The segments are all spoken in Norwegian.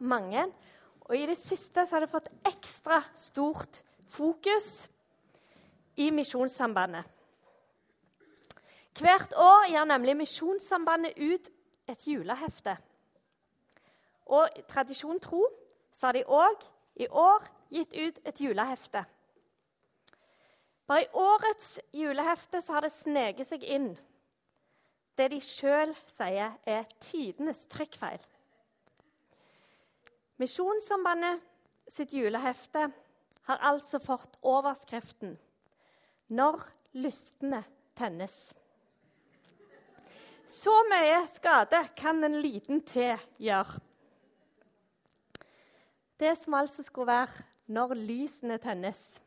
mange. Og i det siste så har det fått ekstra stort fokus i Misjonssambandet. Hvert år gir nemlig Misjonssambandet ut et julehefte. Og tradisjon tro så har de òg i år gitt ut et julehefte. Bare i årets julehefte så har det sneket seg inn det de sjøl sier er tidenes trykkfeil. Misjonssambandet sitt julehefte har altså fått overskriften 'Når lystne tennes'. Så mye skade kan en liten te gjøre. Det som altså skulle være 'Når lysene tennes',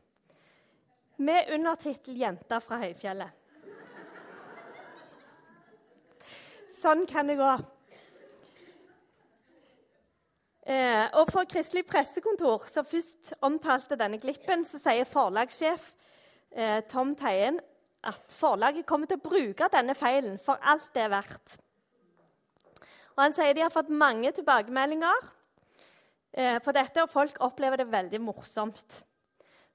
med undertittel 'Jenta fra høyfjellet'. Sånn kan det gå. Eh, og For Kristelig pressekontor, som først omtalte denne glippen, så sier forlagssjef eh, Tom Teien at forlaget kommer til å bruke denne feilen for alt det er verdt. Og Han sier de har fått mange tilbakemeldinger eh, på dette, og folk opplever det veldig morsomt.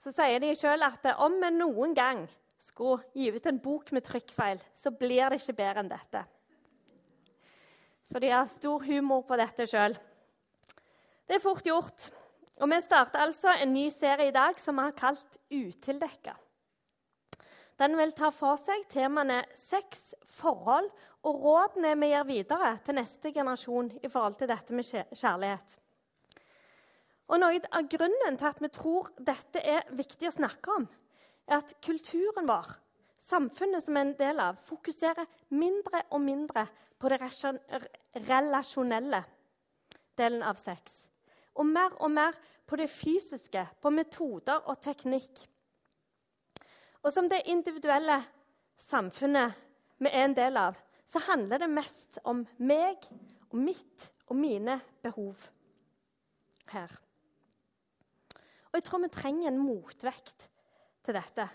Så sier de sjøl at om vi noen gang skulle gi ut en bok med trykkfeil, så blir det ikke bedre enn dette. Så de har stor humor på dette sjøl. Det er fort gjort. Og vi starter altså en ny serie i dag som vi har kalt Utildekka. Den vil ta for seg temaene sex, forhold og rådene vi gir videre til neste generasjon i forhold til dette med kjærlighet. Og Noe av grunnen til at vi tror dette er viktig å snakke om, er at kulturen vår, samfunnet som er en del av, fokuserer mindre og mindre på det relasjonelle delen av sex. Og mer og mer på det fysiske, på metoder og teknikk. Og som det individuelle samfunnet vi er en del av, så handler det mest om meg og mitt og mine behov her. Og jeg tror vi trenger en motvekt til dette.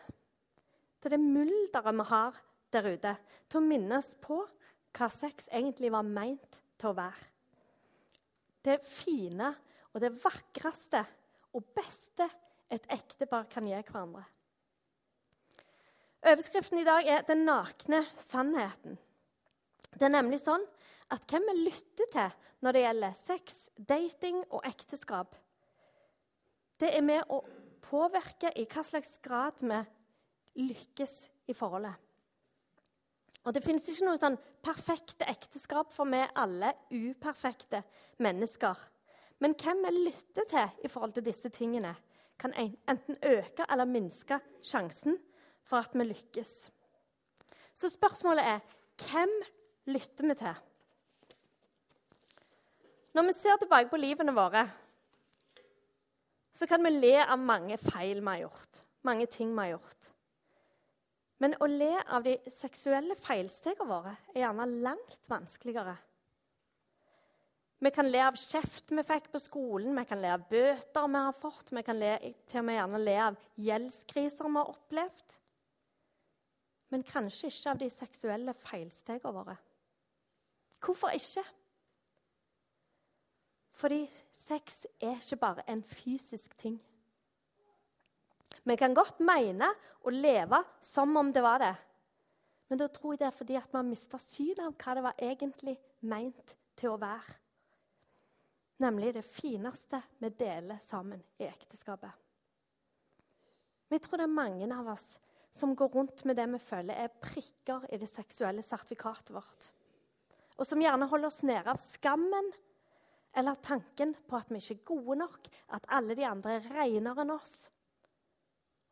Til det mylderet vi har der ute. Til å minnes på hva sex egentlig var meint til å være. Det fine og det vakreste og beste et ektepar kan gi hverandre. Overskriften i dag er 'Den nakne sannheten'. Det er nemlig sånn at hvem vi lytter til når det gjelder sex, dating og ekteskap, det er med å påvirke i hva slags grad vi lykkes i forholdet. Og Det fins ikke noe sånn perfekte ekteskap, for vi alle uperfekte mennesker. Men hvem vi lytter til i forhold til disse tingene, kan enten øke eller minske sjansen for at vi lykkes. Så spørsmålet er hvem lytter vi til? Når vi ser tilbake på livene våre, så kan vi le av mange feil vi har gjort, mange ting vi har gjort. Men å le av de seksuelle feilstegene våre er gjerne langt vanskeligere. Vi kan le av kjeft vi fikk på skolen, vi kan le av bøter vi har fått, vi kan le, til og med gjerne le av gjeldskriser vi har opplevd men kanskje ikke av de seksuelle feilstegene våre. Hvorfor ikke? Fordi sex er ikke bare en fysisk ting. Vi kan godt mene og leve som om det var det. Men da tror jeg det er fordi at vi har mista synet av hva det var egentlig meint til å være. Nemlig det fineste vi deler sammen i ekteskapet. Vi tror det er mange av oss som går rundt med det vi føler er prikker i det seksuelle sertifikatet vårt. Og som gjerne holder oss nede av skammen eller tanken på at vi ikke er gode nok, at alle de andre er renere enn oss,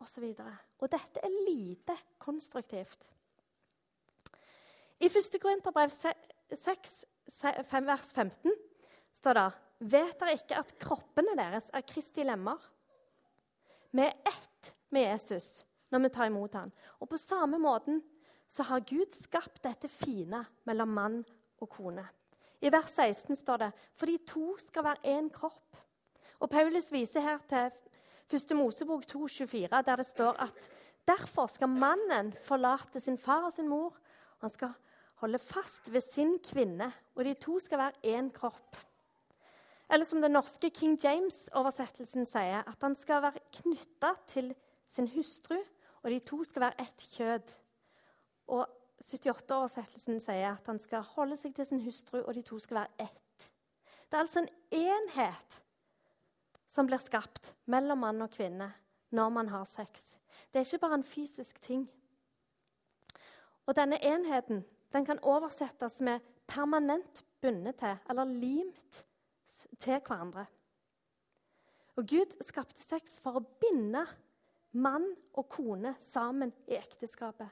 osv. Og, og dette er lite konstruktivt. I 1. Korinterbrev 6, 5, vers 15 står det Vet dere ikke at kroppene deres er Kristi lemmer? Vi er ett med Jesus når vi tar imot ham. Og på samme måten så har Gud skapt dette fine mellom mann og kone. I vers 16 står det for de to skal være én kropp. Og Paulus viser her til 1. Mosebok 2,24, der det står at derfor skal mannen forlate sin far og sin mor. Han skal holde fast ved sin kvinne, og de to skal være én kropp. Eller som den norske King James-oversettelsen sier, at han skal være knytta til sin hustru, og de to skal være ett kjød. Og 78-oversettelsen sier at han skal holde seg til sin hustru, og de to skal være ett. Det er altså en enhet som blir skapt mellom mann og kvinne når man har sex. Det er ikke bare en fysisk ting. Og denne enheten den kan oversettes med permanent bundet til eller limt til hverandre. Og Gud skapte sex for å binde mann og kone sammen i ekteskapet.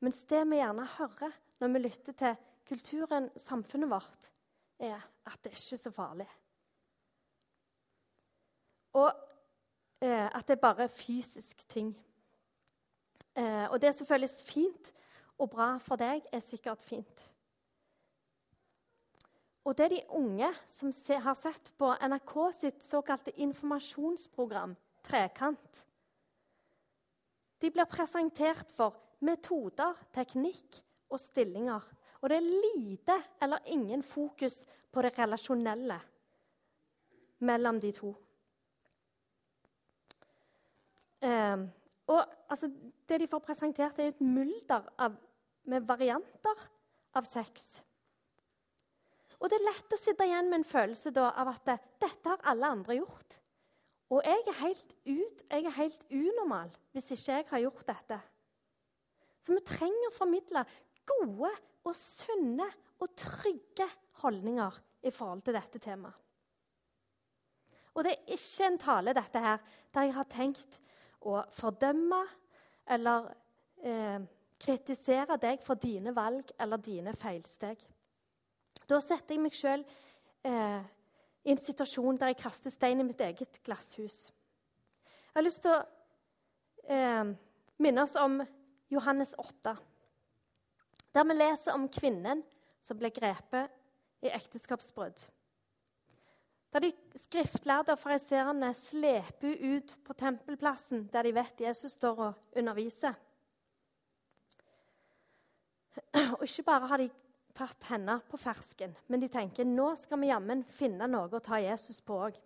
Mens det vi gjerne hører når vi lytter til kulturen, samfunnet vårt, er at det er ikke så farlig. Og eh, at det er bare fysisk ting. Eh, og det er selvfølgelig fint og bra for deg, er sikkert fint. Og det er de unge som har sett på NRK sitt såkalte informasjonsprogram Trekant. De blir presentert for metoder, teknikk og stillinger. Og det er lite eller ingen fokus på det relasjonelle mellom de to. Um, og altså, det de får presentert, er et mulder med varianter av sex. Og det er lett å sitte igjen med en følelse da, av at det, dette har alle andre gjort. Og jeg er, helt ut, jeg er helt unormal hvis ikke jeg har gjort dette. Så vi trenger å formidle gode og sunne og trygge holdninger i forhold til dette temaet. Og det er ikke en tale dette her, der jeg har tenkt å fordømme eller eh, kritisere deg for dine valg eller dine feilsteg. Da setter jeg meg sjøl eh, i en situasjon der jeg kaster stein i mitt eget glasshus. Jeg har lyst til å eh, minne oss om Johannes 8, der vi leser om kvinnen som ble grepet i ekteskapsbrudd. Da de skriftlærde og fariseerne sleper ut på tempelplassen der de vet Jesus står og underviser. Og ikke bare har de tatt henne på fersken, men de tenker nå skal vi jammen finne noe å ta Jesus på òg.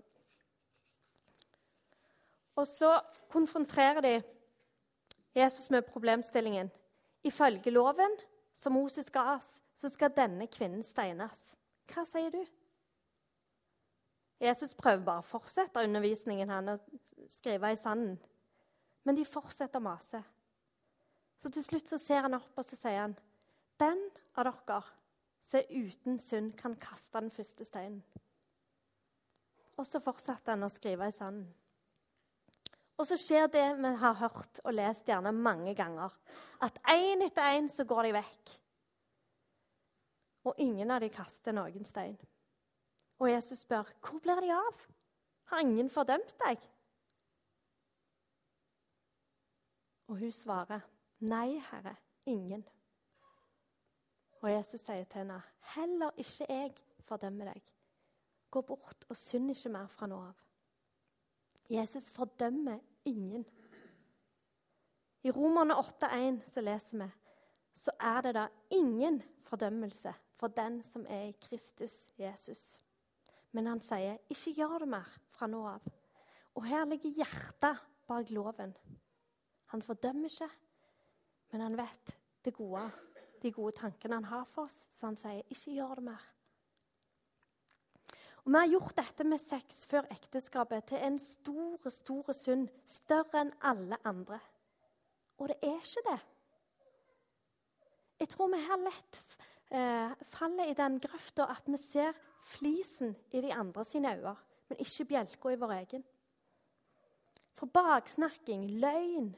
Og så konfronterer de Jesus med problemstillingen. Ifølge loven som Moses ga oss, så skal denne kvinnen steines. Hva sier du? Jesus prøver bare å fortsette undervisningen han og skrive i sanden. Men de fortsetter å mase. Så til slutt så ser han opp og så sier han, den av dere som uten synd kan kaste den første steinen. Og så fortsatte han å skrive i sanden. Og så skjer det vi har hørt og lest gjerne mange ganger. At én etter én så går de vekk. Og ingen av de kaster noen stein. Og Jesus spør, 'Hvor blir de av? Har ingen fordømt deg?' Og hun svarer, 'Nei, Herre, ingen.' Og Jesus sier til henne, 'Heller ikke jeg fordømmer deg.' Gå bort og synd ikke mer fra nå av. Jesus fordømmer ingen. I Romerne 8,1 så leser vi så er det da ingen fordømmelse for den som er i Kristus Jesus. Men han sier, 'Ikke gjør det mer fra nå av.' Og her ligger hjertet bak loven. Han fordømmer ikke, men han vet det gode de gode tankene han har for oss. Så han sier, 'Ikke gjør det mer'. Og Vi har gjort dette med sex før ekteskapet til en stor, stor synd. Større enn alle andre. Og det er ikke det. Jeg tror vi her lett eh, faller i den grøfta at vi ser flisen i de andre sine øyne, men ikke bjelka i vår egen. For baksnakking, løgn,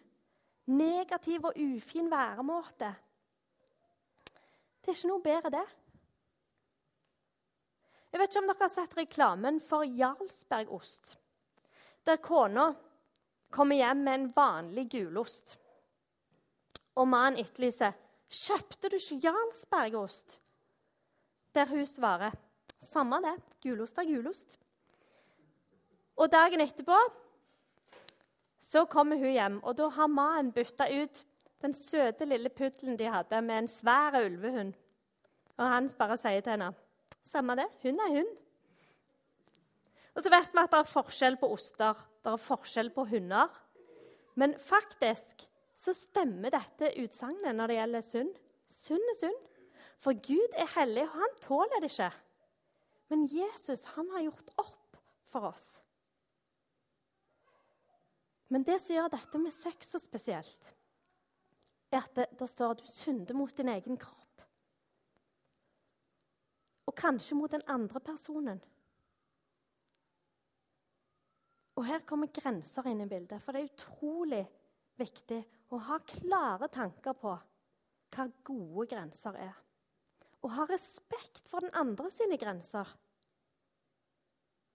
negativ og ufin væremåte det er ikke noe bedre, det. Jeg vet ikke om dere har sett reklamen for Jarlsbergost. Der kona kommer hjem med en vanlig gulost. Og mannen etterlyser 'Kjøpte du ikke Jarlsbergost?' Der hun svarer 'Samme det. Gulost er gulost'. Og dagen etterpå så kommer hun hjem, og da har mannen bytta ut den søte lille puddelen de hadde, med en svær ulvehund. Og han bare sier til henne Samme det, hun er hun. Og så vet vi at det er forskjell på oster, det er forskjell på hunder. Men faktisk så stemmer dette utsagnet når det gjelder synd. Synd er synd. For Gud er hellig, og han tåler det ikke. Men Jesus han har gjort opp for oss. Men det som gjør dette med sex så spesielt, er at det, det står at du synder mot din egen kropp. Og kanskje mot den andre personen. Og her kommer grenser inn i bildet, for det er utrolig viktig å ha klare tanker på hva gode grenser er. Og ha respekt for den andre sine grenser.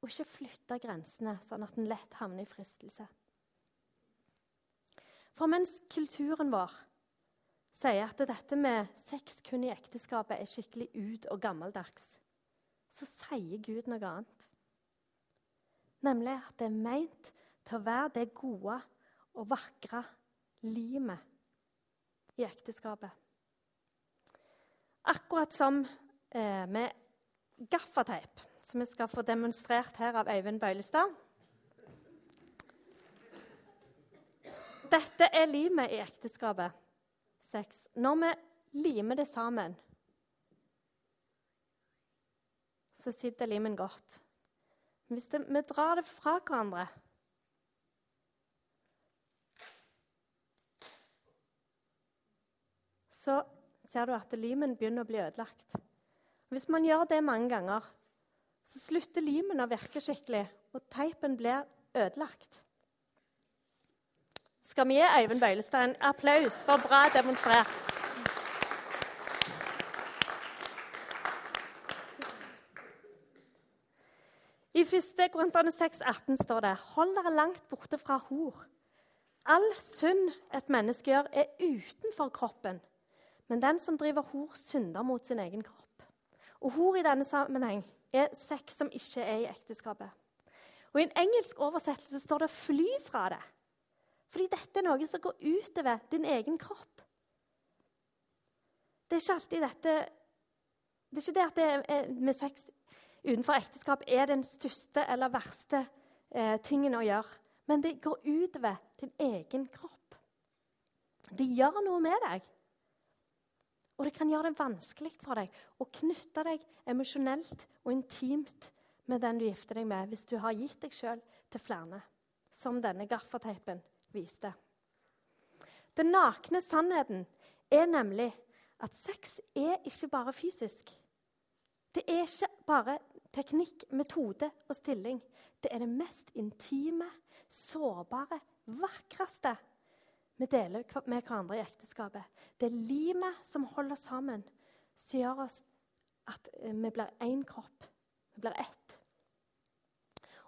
Og ikke flytte grensene sånn at en lett havner i fristelse. For mens kulturen vår sier at dette med sex kun i ekteskapet er skikkelig ut og gammeldags, så sier Gud noe annet. Nemlig at det er meint til å være det gode og vakre limet i ekteskapet. Akkurat som eh, med gaffateip, som vi skal få demonstrert her av Øyvind Bøylestad. Dette er limet i ekteskapet. Sex. Når vi limer det sammen, så sitter limen godt. Hvis det, vi drar det fra hverandre Så ser du at limen begynner å bli ødelagt. Hvis man gjør det mange ganger, så slutter limen å virke skikkelig, og teipen blir ødelagt. Skal vi gi Øyvind Bøylestad en applaus for bra demonstrert? I 1. Korinterne 6, 18 står det Hold dere langt borte fra hor. All synd et menneske gjør, er utenfor kroppen. Men den som driver hor, synder mot sin egen kropp. Og hor i denne sammenheng er sex som ikke er i ekteskapet. Og I en engelsk oversettelse står det 'fly fra det'. Fordi dette er noe som går utover din egen kropp. Det er ikke alltid dette Det er ikke det at det er med sex utenfor ekteskap er den største eller verste eh, tingen å gjøre. Men det går utover din egen kropp. Det gjør noe med deg. Og det kan gjøre det vanskelig for deg å knytte deg emosjonelt og intimt med den du gifter deg med, hvis du har gitt deg sjøl til flere, som denne gaffateipen viste. Den nakne sannheten er nemlig at sex er ikke bare fysisk. Det er ikke bare teknikk, metode og stilling. Det er det mest intime, sårbare, vakreste vi deler med hverandre i ekteskapet. Det er limet som holder sammen, som gjør oss at eh, vi blir én kropp. Vi blir ett.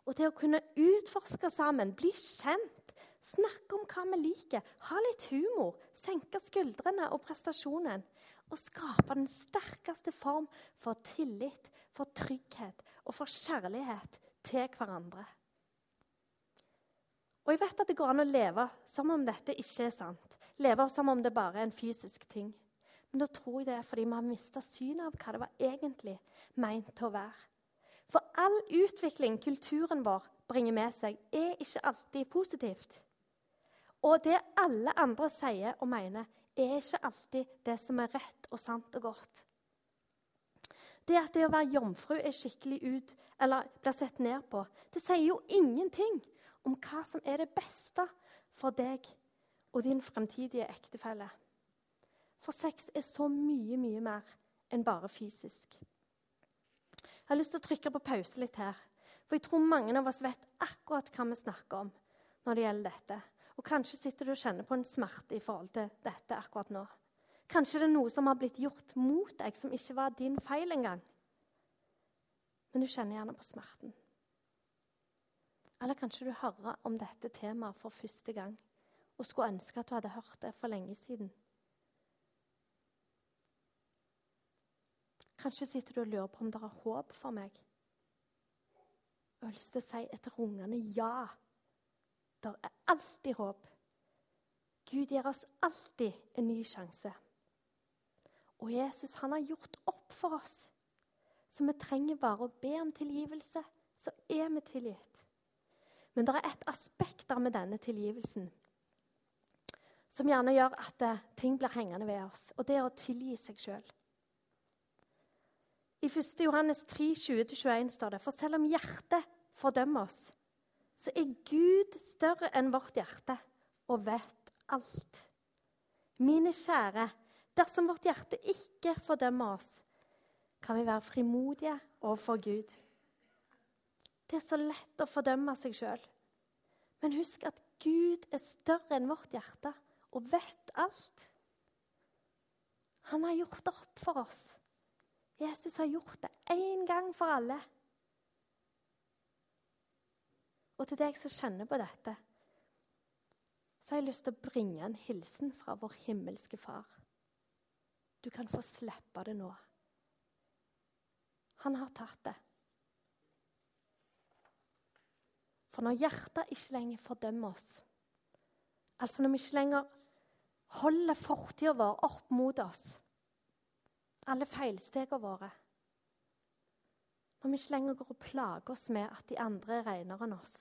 Og det å kunne utforske sammen, bli kjent, snakke om hva vi liker, ha litt humor, senke skuldrene og prestasjonen og skape den sterkeste form for tillit, for trygghet og for kjærlighet til hverandre. Og jeg vet at det går an å leve som om dette ikke er sant. Leve som om det bare er en fysisk ting. Men da tror jeg det er fordi vi har mista synet av hva det var egentlig meint til å være. For all utvikling kulturen vår bringer med seg, er ikke alltid positivt. Og det alle andre sier og mener, er ikke alltid det som er rett og sant og godt. Det at det å være jomfru er skikkelig ut eller blir sett ned på, det sier jo ingenting om hva som er det beste for deg og din fremtidige ektefelle. For sex er så mye, mye mer enn bare fysisk. Jeg har lyst til å trykke på pause litt her. For jeg tror mange av oss vet akkurat hva vi snakker om når det gjelder dette. Og kanskje sitter du og kjenner på en smerte i forhold til dette akkurat nå. Kanskje det er noe som har blitt gjort mot deg, som ikke var din feil engang. Men du kjenner gjerne på smerten. Eller kanskje du hører om dette temaet for første gang og skulle ønske at du hadde hørt det for lenge siden. Kanskje sitter du og lurer på om det er håp for meg. Jeg har lyst til å si et rungende ja. Det er alltid håp. Gud gir oss alltid en ny sjanse. Og Jesus han har gjort opp for oss. Så vi trenger bare å be om tilgivelse, så er vi tilgitt. Men det er et aspekt der med denne tilgivelsen som gjerne gjør at eh, ting blir hengende ved oss, og det er å tilgi seg sjøl. I 1. Johannes 3, 20-21 står det For selv om hjertet fordømmer oss, så er Gud større enn vårt hjerte og vet alt. Mine kjære, dersom vårt hjerte ikke fordømmer oss, kan vi være frimodige overfor Gud. Det er så lett å fordømme seg sjøl. Men husk at Gud er større enn vårt hjerte og vet alt. Han har gjort det opp for oss. Jesus har gjort det én gang for alle. Og til deg som kjenner på dette, så har jeg lyst til å bringe en hilsen fra vår himmelske Far. Du kan få slippe det nå. Han har tatt det. For når hjertet ikke lenger fordømmer oss, altså når vi ikke lenger holder fortida vår opp mot oss, alle feilstegene våre Når vi ikke lenger går og plager oss med at de andre er renere enn oss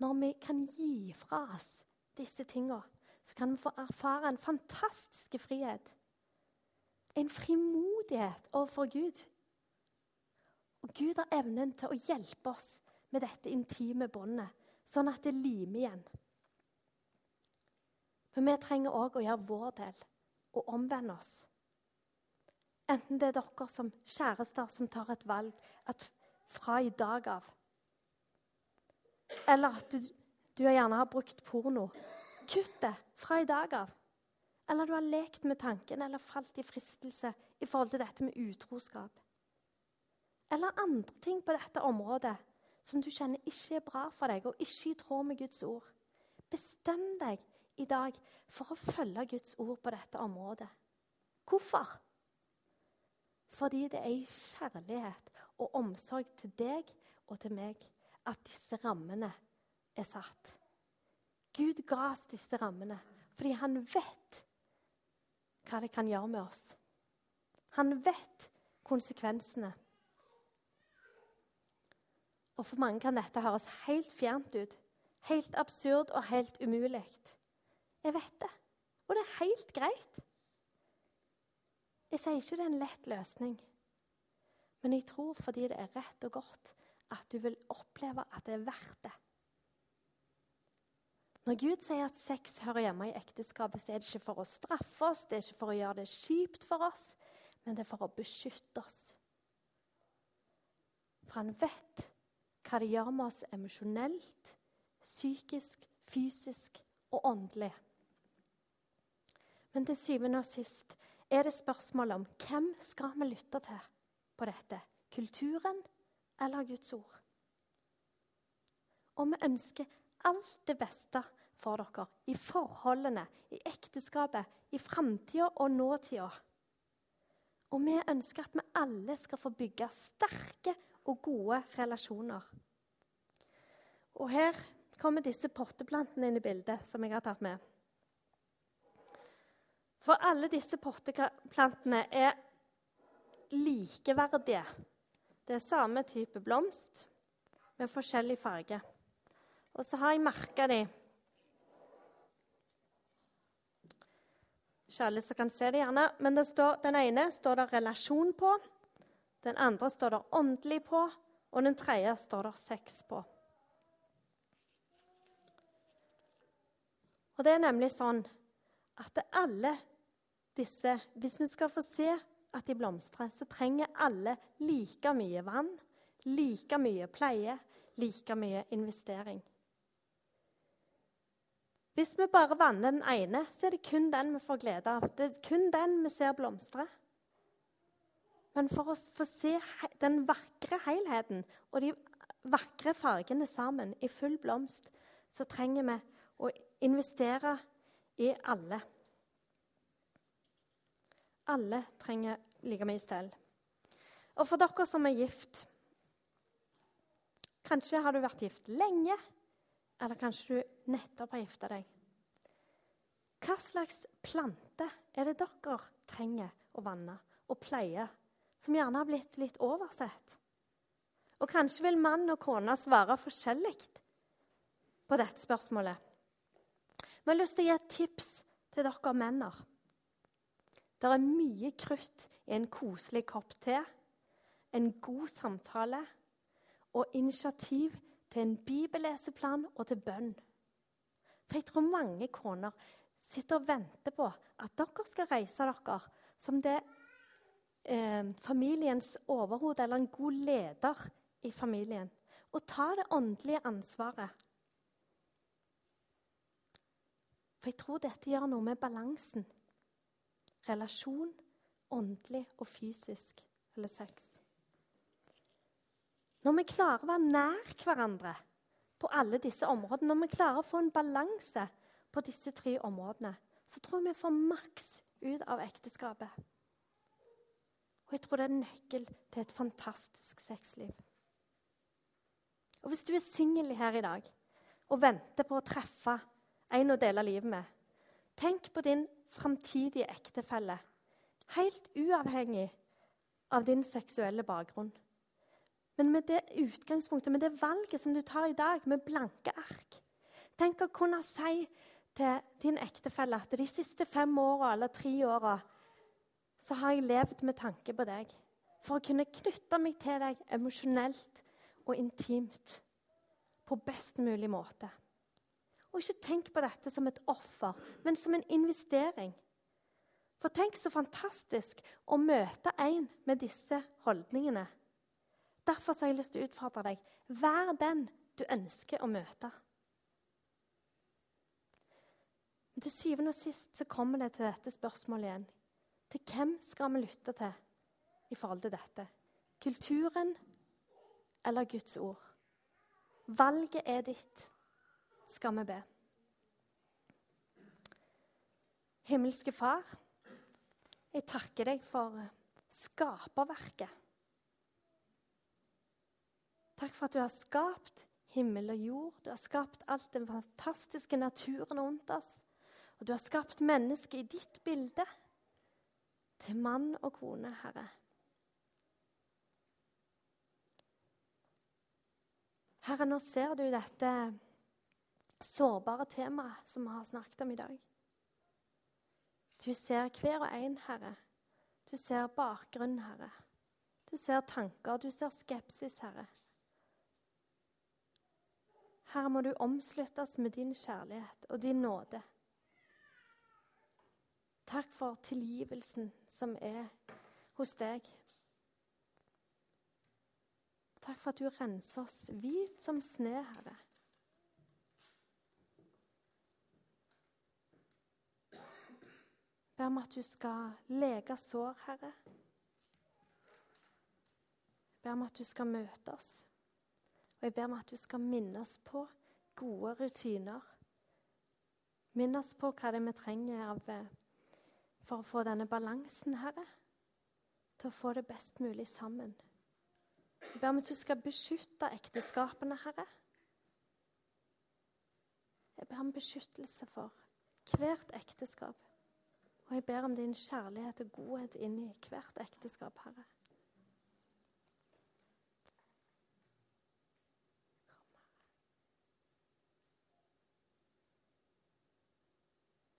Når vi kan gi fra oss disse tingene, så kan vi få erfare en fantastisk frihet. En frimodighet overfor Gud. Og Gud har evnen til å hjelpe oss med dette intime båndet, sånn at det limer igjen. Men vi trenger òg å gjøre vår del og omvende oss. Enten det er dere som kjærester som tar et valg fra i dag av Eller at du, du gjerne har brukt porno. Kutt det fra i dag av. Eller du har lekt med tanken eller falt i fristelse i forhold til dette med utroskap eller andre ting på dette området som du kjenner ikke er bra for deg, og ikke i tråd med Guds ord. Bestem deg i dag for å følge Guds ord på dette området. Hvorfor? Fordi det er i kjærlighet og omsorg til deg og til meg at disse rammene er satt. Gud ga oss disse rammene fordi han vet hva det kan gjøre med oss. Han vet konsekvensene. Og for mange kan dette høres helt fjernt ut. Helt absurd og helt umulig. Jeg vet det. Og det er helt greit. Jeg sier ikke det er en lett løsning. Men jeg tror fordi det er rett og godt, at du vil oppleve at det er verdt det. Når Gud sier at sex hører hjemme i ekteskapet, så er det ikke for å straffe oss, det er ikke for å gjøre det kjipt for oss, men det er for å beskytte oss. For han vet hva det gjør med oss emosjonelt, psykisk, fysisk og åndelig. Men til syvende og sist er det spørsmålet om hvem skal vi lytte til på dette? Kulturen eller Guds ord? Og vi ønsker alt det beste for dere i forholdene, i ekteskapet, i framtida og nåtida. Og vi ønsker at vi alle skal få bygge sterke og gode relasjoner. Og her kommer disse potteplantene inn i bildet, som jeg har tatt med. For alle disse potteplantene er likeverdige. Det er samme type blomst med forskjellig farge. Og så har jeg merka de Ikke alle som kan se det, gjerne, men det står, den ene står det 'relasjon' på. Den andre står det 'åndelig' på, og den tredje står det 'sex' på. Og det er nemlig sånn at alle disse Hvis vi skal få se at de blomstrer, så trenger alle like mye vann, like mye pleie, like mye investering. Hvis vi bare vanner den ene, så er det kun den vi får glede av. Det er kun den vi ser blomstre. Men for å få se den vakre helheten og de vakre fargene sammen i full blomst, så trenger vi å investere i alle. Alle trenger like mye stell. Og for dere som er gift Kanskje har du vært gift lenge, eller kanskje du nettopp har gifta deg. Hva slags plante er det dere trenger å vanne og pleie som gjerne har blitt litt oversett. Og kanskje vil mann og kone svare forskjellig på dette spørsmålet. Vi har lyst til å gi et tips til dere menner. Det er mye krutt i en koselig kopp te, en god samtale og initiativ til en bibelleseplan og til bønn. For jeg tror mange koner sitter og venter på at dere skal reise dere som det eh, familiens overhode eller en god leder i familien. Og ta det åndelige ansvaret. For jeg tror dette gjør noe med balansen relasjon, åndelig og fysisk, eller sex. Når vi klarer å være nær hverandre på alle disse områdene, når vi klarer å få en balanse på disse tre områdene, så tror jeg vi får maks ut av ekteskapet. Og jeg tror det er nøkkel til et fantastisk sexliv. Og Hvis du er singel her i dag og venter på å treffe en å dele livet med, tenk på din framtidige ektefelle, helt uavhengig av din seksuelle bakgrunn. Men med det utgangspunktet, med det valget som du tar i dag, med blanke ark Tenk å kunne si til din ektefelle at de siste fem åra eller tre åra så har jeg levd med tanke på deg. For å kunne knytte meg til deg emosjonelt og intimt på best mulig måte. Og ikke tenk på dette som et offer, men som en investering. For tenk så fantastisk å møte en med disse holdningene. Derfor har jeg lyst til å utfordre deg. Vær den du ønsker å møte. Men til syvende og sist så kommer det til dette spørsmålet igjen. Til hvem skal vi lytte til i forhold til dette? Kulturen eller Guds ord? Valget er ditt skal vi be. Himmelske Far, jeg takker deg for skaperverket. Takk for at du har skapt himmel og jord. Du har skapt alt den fantastiske naturen rundt oss. Og du har skapt mennesket i ditt bilde, til mann og kone, Herre. Herre, nå ser du dette sårbare temaet som vi har snakket om i dag. Du ser hver og en, Herre. Du ser bakgrunnen, Herre. Du ser tanker, du ser skepsis, Herre. Herre, må du omsluttes med din kjærlighet og din nåde. Takk for tilgivelsen som er hos deg. Takk for at du renser oss hvit som sne, Herre. Ber om at du skal lege sår, Herre. Jeg ber om at du skal møte oss. Og jeg ber om at du skal minne oss på gode rutiner. Minn oss på hva det er vi trenger av, eh, for å få denne balansen, Herre. Til å få det best mulig sammen. Jeg ber om at du skal beskytte ekteskapene, Herre. Jeg ber om beskyttelse for hvert ekteskap. Og jeg ber om din kjærlighet og godhet inn i hvert ekteskap, Herre.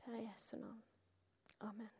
Per Jesu navn. Amen.